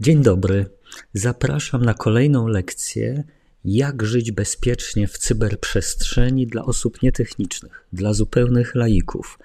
Dzień dobry. Zapraszam na kolejną lekcję jak żyć bezpiecznie w cyberprzestrzeni dla osób nietechnicznych, dla zupełnych laików.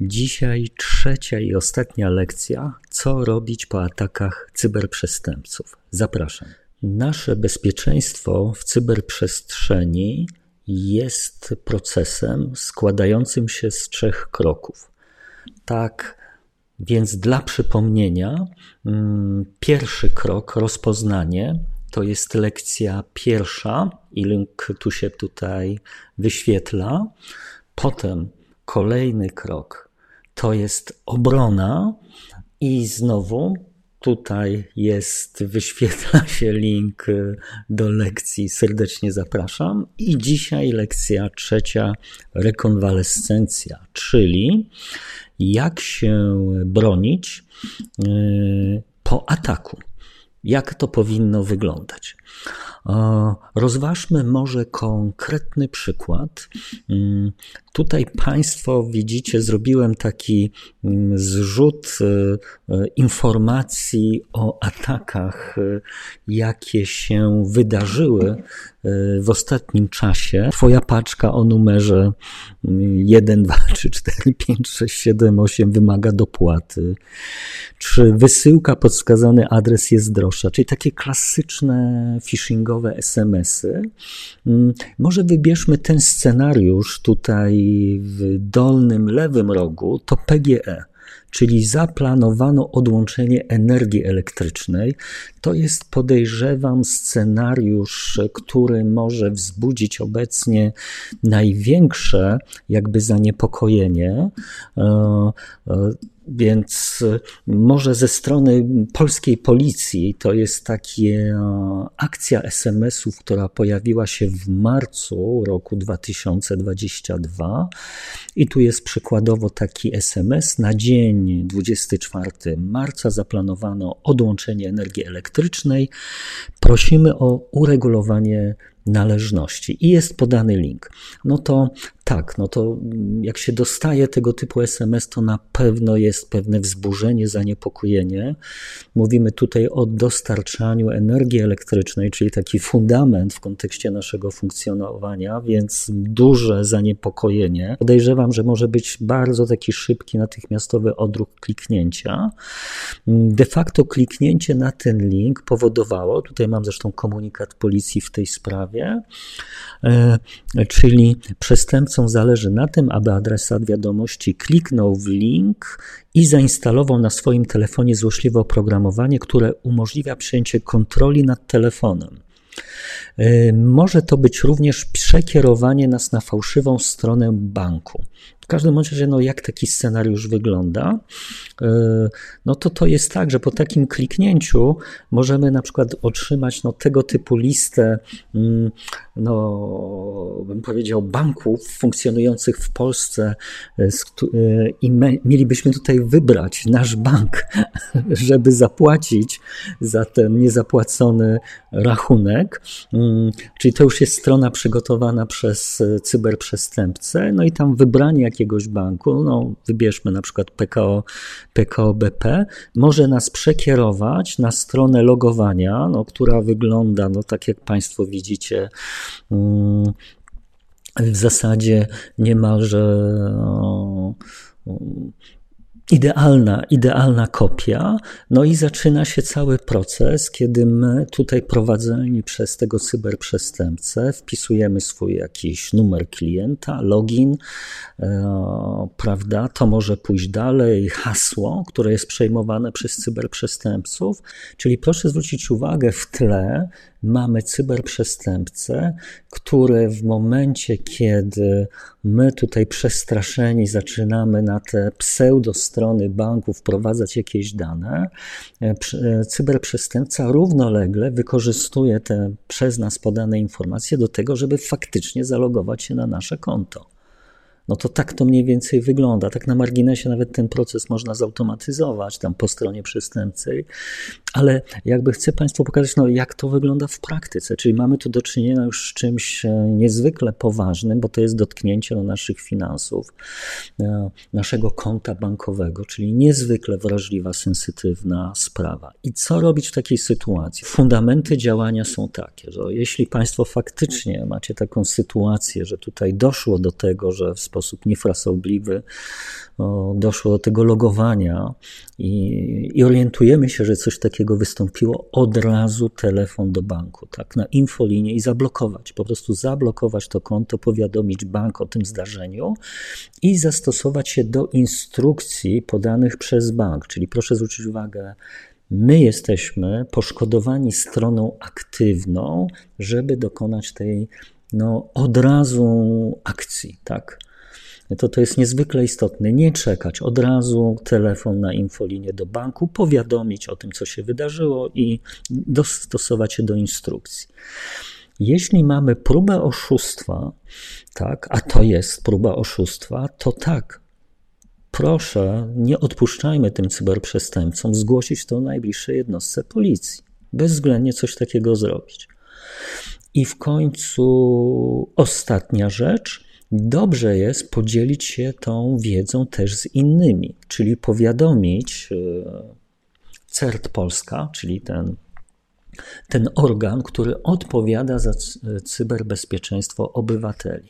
Dzisiaj trzecia i ostatnia lekcja, co robić po atakach cyberprzestępców. Zapraszam. Nasze bezpieczeństwo w cyberprzestrzeni jest procesem składającym się z trzech kroków. Tak więc dla przypomnienia, mm, pierwszy krok, rozpoznanie, to jest lekcja pierwsza i link tu się tutaj wyświetla. Potem kolejny krok to jest obrona i znowu tutaj jest, wyświetla się link do lekcji. Serdecznie zapraszam. I dzisiaj lekcja trzecia, rekonwalescencja, czyli jak się bronić y, po ataku. Jak to powinno wyglądać? Rozważmy może konkretny przykład. Mm, tutaj Państwo widzicie, zrobiłem taki mm, zrzut y, y, informacji o atakach, y, jakie się wydarzyły w ostatnim czasie. Twoja paczka o numerze 1, 2, 3, 4, 5, 6, 7, 8 wymaga dopłaty. Czy wysyłka pod wskazany adres jest droższa? Czyli takie klasyczne phishingowe Mm, może wybierzmy ten scenariusz tutaj w dolnym lewym rogu, to PGE czyli zaplanowano odłączenie energii elektrycznej. To jest, podejrzewam, scenariusz, który może wzbudzić obecnie największe jakby zaniepokojenie. E, e, więc może ze strony polskiej policji to jest taka akcja SMS-ów, która pojawiła się w marcu roku 2022. I tu jest przykładowo taki SMS. Na dzień 24 marca zaplanowano odłączenie energii elektrycznej. Prosimy o uregulowanie należności i jest podany link. No to tak, no to jak się dostaje tego typu SMS, to na pewno jest pewne wzburzenie, zaniepokojenie. Mówimy tutaj o dostarczaniu energii elektrycznej, czyli taki fundament w kontekście naszego funkcjonowania, więc duże zaniepokojenie. Podejrzewam, że może być bardzo taki szybki, natychmiastowy odruch kliknięcia. De facto kliknięcie na ten link powodowało, tutaj mam zresztą komunikat policji w tej sprawie, e, czyli przestępcą zależy na tym, aby adresat wiadomości kliknął w link i zainstalował na swoim telefonie złośliwe oprogramowanie, które umożliwia przejęcie kontroli nad telefonem. E, może to być również przekierowanie nas na fałszywą stronę banku. Każdym razie, no jak taki scenariusz wygląda, e, no to to jest tak, że po takim kliknięciu możemy na przykład otrzymać no, tego typu listę, mm, no bym powiedział, banków funkcjonujących w Polsce e, i mielibyśmy tutaj wybrać nasz bank, żeby zapłacić za ten niezapłacony rachunek. Mm, czyli to już jest strona przygotowana przez e, cyberprzestępcę, no i tam wybranie jakiegoś banku, no wybierzmy na przykład PKO, PKO BP, może nas przekierować na stronę logowania, no, która wygląda, no tak jak Państwo widzicie, mm, w zasadzie niemalże no, idealna, idealna kopia. No i zaczyna się cały proces, kiedy my tutaj prowadzeni przez tego cyberprzestępcę wpisujemy swój jakiś numer klienta, login, e, prawda? To może pójść dalej, hasło, które jest przejmowane przez cyberprzestępców. Czyli proszę zwrócić uwagę w tle, mamy cyberprzestępcę, który w momencie, kiedy my tutaj przestraszeni zaczynamy na te pseudostrony banków wprowadzać jakieś dane, e, e, cyberprzestępca równolegle wykorzystuje te przez nas podane informacje do tego, żeby faktycznie zalogować się na nasze konto. No to tak to mniej więcej wygląda. Tak na marginesie nawet ten proces można zautomatyzować tam po stronie przestępcy, Ale jakby chcę Państwu pokazać, no, jak to wygląda w praktyce. Czyli mamy tu do czynienia już z czymś e, niezwykle poważnym, bo to jest dotknięcie do naszych finansów, e, naszego konta bankowego, czyli niezwykle wrażliwa, sensytywna sprawa. I co robić w takiej sytuacji? Fundamenty działania są takie, że jeśli Państwo faktycznie macie taką sytuację, że tutaj doszło do tego, że w sposób niefrasobliwy doszło do tego logowania i, i, orientujemy się, że coś takiego wystąpiło, od razu telefon do banku, tak, na infolinię i zablokować, po prostu zablokować to konto, powiadomić bank o tym zdarzeniu i zastosować się do instrukcji podanych przez bank. Czyli proszę zwrócić uwagę, my jesteśmy poszkodowani stroną aktywną, żeby dokonać tej no, od razu akcji, tak? To, to jest niezwykle istotne. Nie czekać, od razu telefon na infolinię do banku, powiadomić o tym, co się wydarzyło i dostosować się do instrukcji. Jeśli mamy próbę oszustwa, tak, a to jest próba oszustwa, to tak, proszę, nie odpuszczajmy tym cyberprzestępcom zgłosić to najbliższej jednostce policji. Bezwzględnie coś takiego zrobić. I w końcu ostatnia rzecz dobrze jest podzielić się tą wiedzą też z innymi, czyli powiadomić e, CERT Polska, czyli ten, ten organ, który odpowiada za cyberbezpieczeństwo obywateli.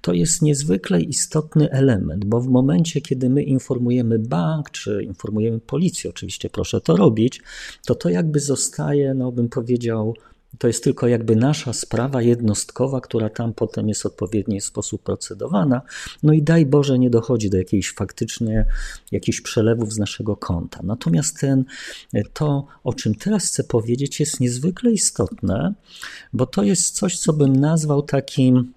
To jest niezwykle istotny element, bo w momencie, kiedy my informujemy bank, czy informujemy policję, oczywiście proszę to robić, to to jakby zostaje, no bym powiedział, to jest tylko jakby nasza sprawa jednostkowa, która tam potem jest w odpowiedni sposób procedowana. No i daj Boże, nie dochodzi do jakiejś faktycznie jakichś przelewów z naszego konta. Natomiast ten, to, o czym teraz chcę powiedzieć, jest niezwykle istotne, bo to jest coś, co bym nazwał takim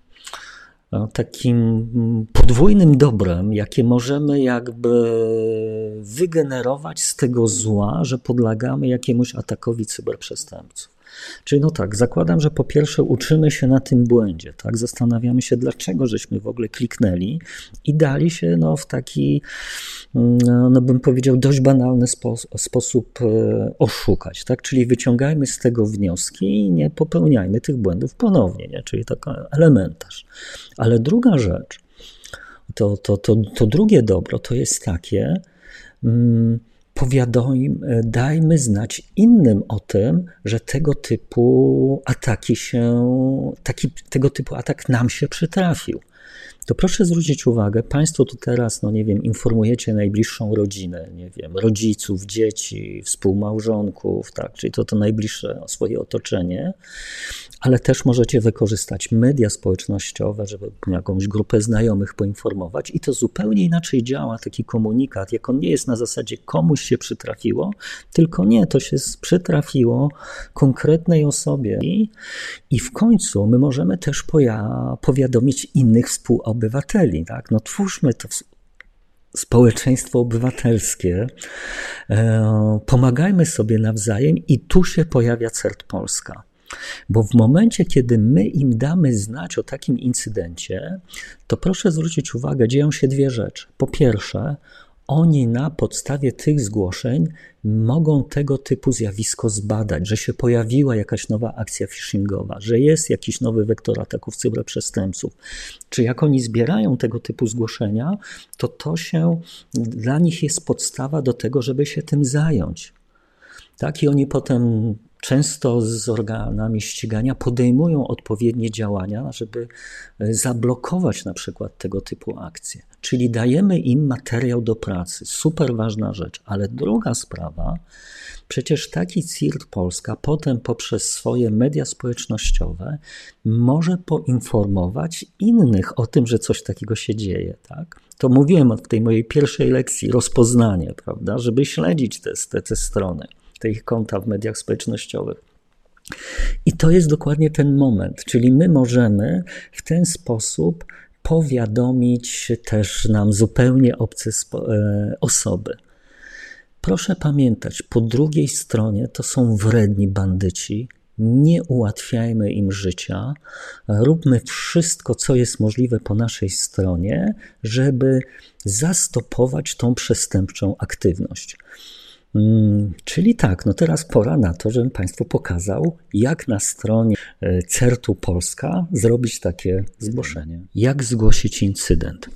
no, takim podwójnym dobrem, jakie możemy jakby wygenerować z tego zła, że podlegamy jakiemuś atakowi cyberprzestępców. Czyli no tak, zakładam, że po pierwsze uczymy się na tym błędzie, tak? Zastanawiamy się, dlaczego żeśmy w ogóle kliknęli i dali się no, w taki, mm, no bym powiedział, dość banalny spo, sposób e, oszukać, tak? Czyli wyciągajmy z tego wnioski i nie popełniajmy tych błędów ponownie, nie? Czyli taki elementarz. Ale druga rzecz, to, to, to, to drugie dobro to jest takie, mm, powiadom, dajmy znać innym o tym, że tego typu ataki się, taki, tego typu atak nam się przytrafił to proszę zwrócić uwagę, Państwo tu teraz, no nie wiem, informujecie najbliższą rodzinę, nie wiem, rodziców, dzieci, współmałżonków, tak, czyli to to najbliższe swoje otoczenie, ale też możecie wykorzystać media społecznościowe, żeby jakąś grupę znajomych poinformować i to zupełnie inaczej działa taki komunikat, jak on nie jest na zasadzie komuś się przytrafiło, tylko nie, to się przytrafiło konkretnej osobie i, w końcu my możemy też powiadomić innych współobywateli, obywateli. Tak? No twórzmy to społeczeństwo obywatelskie, e, pomagajmy sobie nawzajem i tu się pojawia CERT Polska. Bo w momencie, kiedy my im damy znać o takim incydencie, to proszę zwrócić uwagę, dzieją się dwie rzeczy. Po pierwsze, oni na podstawie tych zgłoszeń mogą tego typu zjawisko zbadać, że się pojawiła jakaś nowa akcja phishingowa, że jest jakiś nowy wektor ataków cyberprzestępców. Czy jak oni zbierają tego typu zgłoszenia, to to się dla nich jest podstawa do tego, żeby się tym zająć. Tak, i oni potem często z organami ścigania podejmują odpowiednie działania, żeby e, zablokować na przykład tego typu akcje. Czyli dajemy im materiał do pracy. Super ważna rzecz. Ale druga sprawa, przecież taki CIRT Polska potem poprzez swoje media społecznościowe może poinformować innych o tym, że coś takiego się dzieje. Tak? To mówiłem w tej mojej pierwszej lekcji, rozpoznanie, prawda, żeby śledzić te, te, te strony te ich konta w mediach społecznościowych. I to jest dokładnie ten moment, czyli my możemy w ten sposób powiadomić też nam zupełnie obce e, osoby. Proszę pamiętać, po drugiej stronie to są wredni bandyci. Nie ułatwiajmy im życia. Róbmy wszystko, co jest możliwe po naszej stronie, żeby zastopować tą przestępczą aktywność. Mm, czyli tak, no teraz pora na to, żebym Państwu pokazał, jak na stronie e, CERTU Polska zrobić takie zgłoszenie. Jak zgłosić incydent?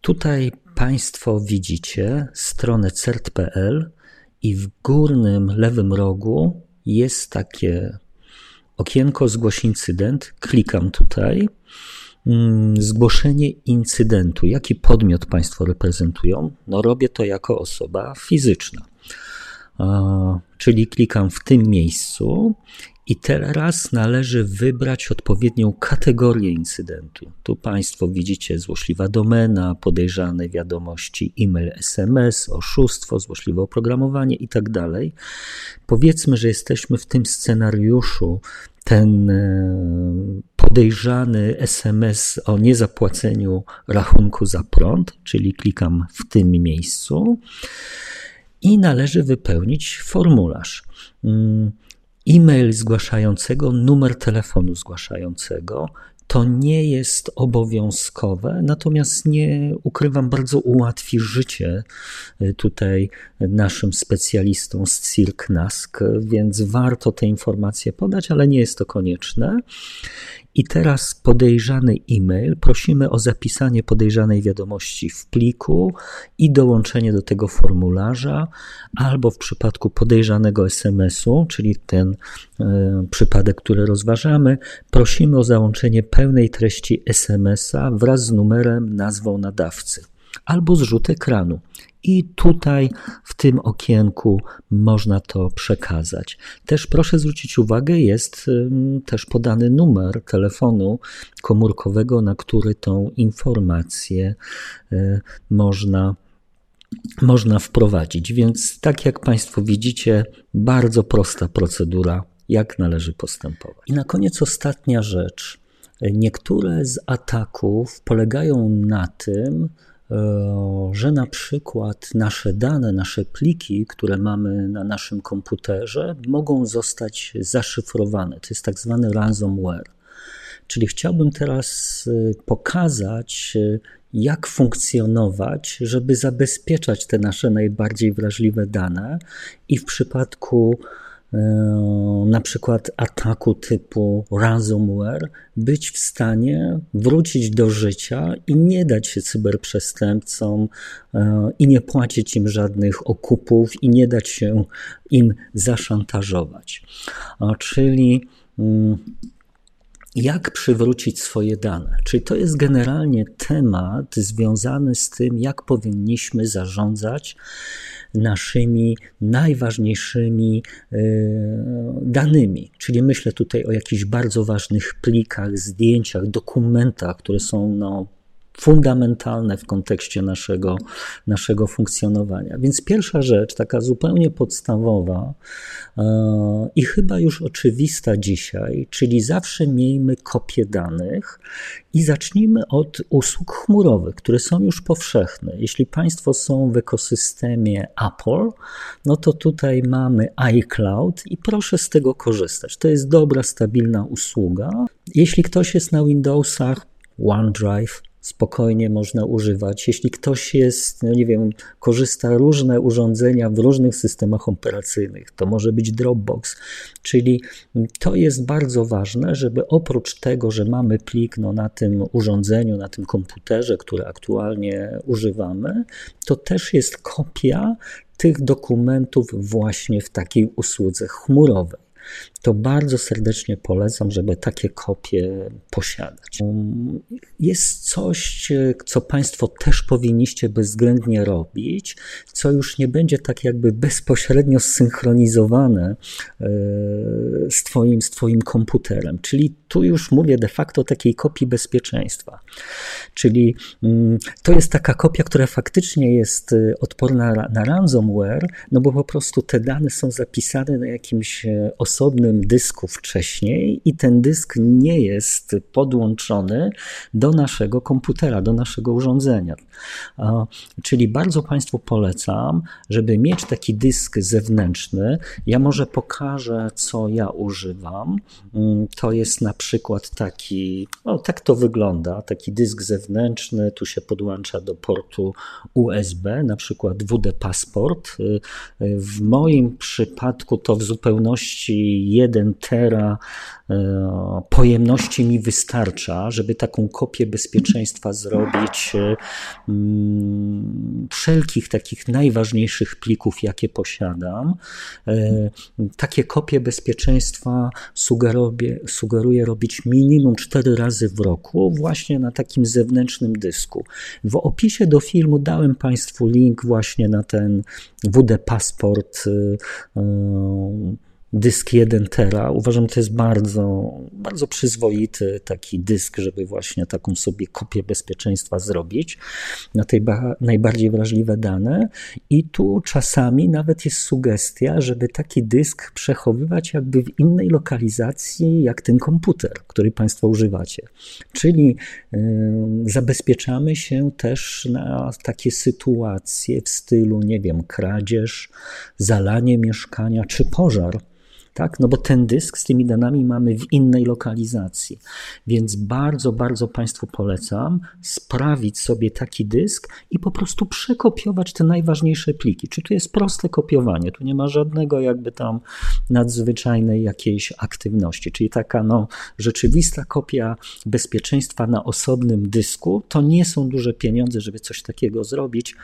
Tutaj Państwo widzicie stronę cert.pl i w górnym lewym rogu jest takie okienko zgłoś incydent. Klikam tutaj. Mm, zgłoszenie incydentu. Jaki podmiot Państwo reprezentują? No, robię to jako osoba fizyczna. Czyli klikam w tym miejscu i teraz należy wybrać odpowiednią kategorię incydentu. Tu Państwo widzicie złośliwa domena, podejrzane wiadomości e-mail, SMS, oszustwo, złośliwe oprogramowanie itd. Tak Powiedzmy, że jesteśmy w tym scenariuszu, ten e, podejrzany SMS o niezapłaceniu rachunku za prąd, czyli klikam w tym miejscu i należy wypełnić formularz. Mm, e-mail zgłaszającego, numer telefonu zgłaszającego. To nie jest obowiązkowe, natomiast nie ukrywam, bardzo ułatwi życie y, tutaj naszym specjalistom z CIRK NASK, więc warto te informacje podać, ale nie jest to konieczne. I teraz podejrzany e-mail. Prosimy o zapisanie podejrzanej wiadomości w pliku i dołączenie do tego formularza, albo w przypadku podejrzanego SMS-u, czyli ten y, przypadek, który rozważamy, prosimy o załączenie pełnej treści SMS-a wraz z numerem, nazwą nadawcy albo zrzut ekranu. I tutaj w tym okienku można to przekazać. Też proszę zwrócić uwagę, jest też podany numer telefonu komórkowego, na który tą informację y, można można wprowadzić. Więc tak jak Państwo widzicie, bardzo prosta procedura, jak należy postępować. I na koniec ostatnia rzecz. Niektóre z ataków polegają na tym, że na przykład nasze dane, nasze pliki, które mamy na naszym komputerze, mogą zostać zaszyfrowane. To jest tak zwany ransomware. Czyli chciałbym teraz e, pokazać, e, jak funkcjonować, żeby zabezpieczać te nasze najbardziej wrażliwe dane i w przypadku E, na przykład ataku typu ransomware, być w stanie wrócić do życia i nie dać się cyberprzestępcom e, i nie płacić im żadnych okupów i nie dać się im zaszantażować. Czyli mm, jak przywrócić swoje dane. Czyli to jest generalnie temat związany z tym, jak powinniśmy zarządzać naszymi najważniejszymi e, danymi. Czyli myślę tutaj o jakichś bardzo ważnych plikach, zdjęciach, dokumentach, które są no, fundamentalne w kontekście naszego, naszego funkcjonowania. Więc pierwsza rzecz, taka zupełnie podstawowa e, i chyba już oczywista dzisiaj, czyli zawsze miejmy kopię danych i zacznijmy od usług chmurowych, które są już powszechne. Jeśli Państwo są w ekosystemie Apple, no to tutaj mamy iCloud i proszę z tego korzystać. To jest dobra, stabilna usługa. Jeśli ktoś jest na Windowsach, OneDrive, spokojnie można używać. Jeśli ktoś jest, no nie wiem, korzysta różne urządzenia w różnych systemach operacyjnych, to może być Dropbox, czyli to jest bardzo ważne, żeby oprócz tego, że mamy plik no, na tym urządzeniu, na tym komputerze, który aktualnie używamy, to też jest kopia tych dokumentów właśnie w takiej usłudze chmurowej to bardzo serdecznie polecam, żeby takie kopie posiadać. Jest coś, co Państwo też powinniście bezwzględnie robić, co już nie będzie tak jakby bezpośrednio zsynchronizowane e, z Twoim, z twoim komputerem. Czyli tu już mówię de facto takiej kopii bezpieczeństwa. Czyli mm, to jest taka kopia, która faktycznie jest odporna na ransomware, no bo po prostu te dane są zapisane na jakimś osobnym osobnym dysku wcześniej i ten dysk nie jest podłączony do naszego komputera, do naszego urządzenia. Czyli bardzo Państwu polecam, żeby mieć taki dysk zewnętrzny. Ja może pokażę, co ja używam. Mm, to jest na przykład taki, o tak to wygląda, taki dysk zewnętrzny, tu się podłącza do portu USB, na przykład WD Passport. Y, y, w moim przypadku to w zupełności 1 tera E, pojemności mi wystarcza, żeby taką kopię bezpieczeństwa zrobić e, mm, wszelkich takich najważniejszych plików, jakie posiadam. E, takie kopie bezpieczeństwa sugeruję, sugeruję robić minimum 4 razy w roku, właśnie na takim zewnętrznym dysku. W opisie do filmu dałem Państwu link właśnie na ten WD Passport dysk 1 tera. Uważam, to jest bardzo, bardzo przyzwoity taki dysk, żeby właśnie taką sobie kopię bezpieczeństwa zrobić na tej najbardziej wrażliwe dane. I tu czasami nawet jest sugestia, żeby taki dysk przechowywać jakby w innej lokalizacji, jak ten komputer, który Państwo używacie. Czyli yy, zabezpieczamy się też na takie sytuacje w stylu, nie wiem, kradzież, zalanie mieszkania czy pożar tak? No bo ten dysk z tymi danymi mamy w innej lokalizacji. Więc bardzo, bardzo Państwu polecam sprawić sobie taki dysk i po prostu przekopiować te najważniejsze pliki. Czy tu jest proste kopiowanie? Tu nie ma żadnego jakby tam nadzwyczajnej jakiejś aktywności. Czyli taka no, rzeczywista kopia bezpieczeństwa na osobnym dysku. To nie są duże pieniądze, żeby coś takiego zrobić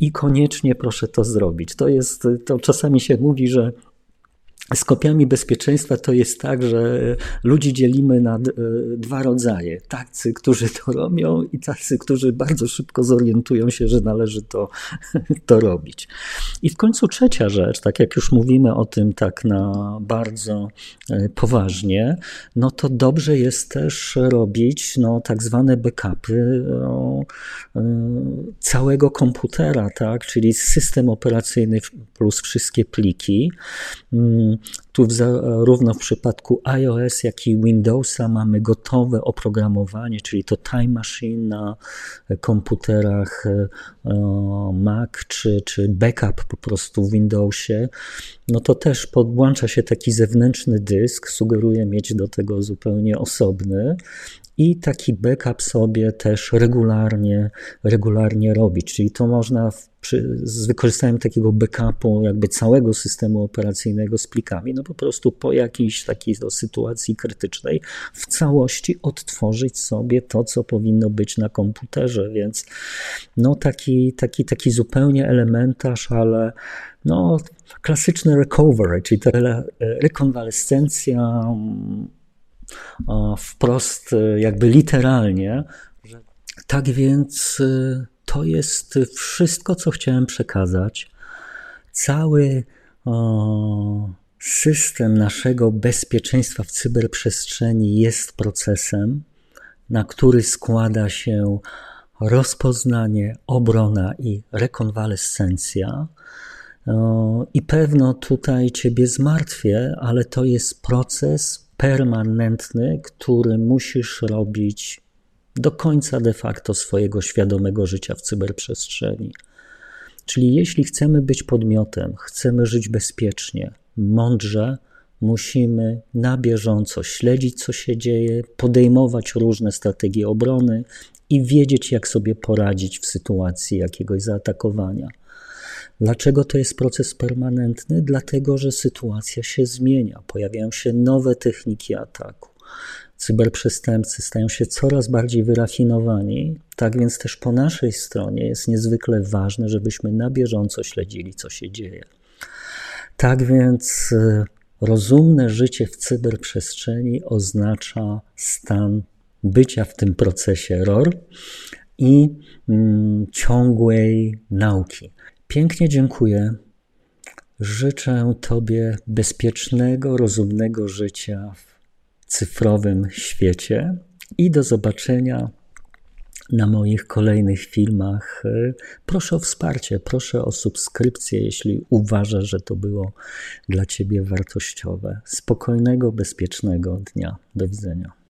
i koniecznie proszę to zrobić. To jest, to czasami się mówi, że z kopiami bezpieczeństwa to jest tak, że ludzi dzielimy na dwa rodzaje. Tacy, którzy to robią i tacy, którzy bardzo szybko zorientują się, że należy to, to robić. I w końcu trzecia rzecz, tak jak już mówimy o tym tak na bardzo e, poważnie, no to dobrze jest też robić no, tak zwane backupy no, całego komputera, tak? czyli system operacyjny plus wszystkie pliki. Tu zarówno w przypadku iOS, jak i Windowsa mamy gotowe oprogramowanie, czyli to Time Machine na komputerach e, Mac czy, czy backup po prostu w Windowsie. No to też podłącza się taki zewnętrzny dysk, sugeruję mieć do tego zupełnie osobny i taki backup sobie też regularnie, regularnie robić. Czyli to można w, przy, z wykorzystaniem takiego backupu jakby całego systemu operacyjnego z plikami, no po prostu po jakiejś takiej no, sytuacji krytycznej w całości odtworzyć sobie to, co powinno być na komputerze, więc no taki, taki, taki zupełnie elementarz, ale no klasyczny recovery, czyli ta rekonwalescencja wprost, e, jakby literalnie. Tak więc e, to jest wszystko, co chciałem przekazać. Cały system naszego bezpieczeństwa w cyberprzestrzeni jest procesem, na który składa się rozpoznanie, obrona i rekonwalescencja. I pewno tutaj Ciebie zmartwię, ale to jest proces permanentny, który musisz robić do końca de facto swojego świadomego życia w cyberprzestrzeni. Czyli jeśli chcemy być podmiotem, chcemy żyć bezpiecznie, mądrze, musimy na bieżąco śledzić, co się dzieje, podejmować różne strategie obrony i wiedzieć, jak sobie poradzić w sytuacji jakiegoś zaatakowania. Dlaczego to jest proces permanentny? Dlatego, że sytuacja się zmienia, pojawiają się nowe techniki ataku. Cyberprzestępcy stają się coraz bardziej wyrafinowani, tak więc też po naszej stronie jest niezwykle ważne, żebyśmy na bieżąco śledzili, co się dzieje. Tak więc e, rozumne życie w cyberprzestrzeni oznacza stan bycia w tym procesie ROR i mm, ciągłej nauki. Pięknie dziękuję. Życzę Tobie bezpiecznego, rozumnego życia w cyfrowym świecie i do zobaczenia na moich kolejnych filmach. Proszę o wsparcie, proszę o subskrypcję, jeśli uważasz, że to było dla Ciebie wartościowe. Spokojnego, bezpiecznego dnia. Do widzenia.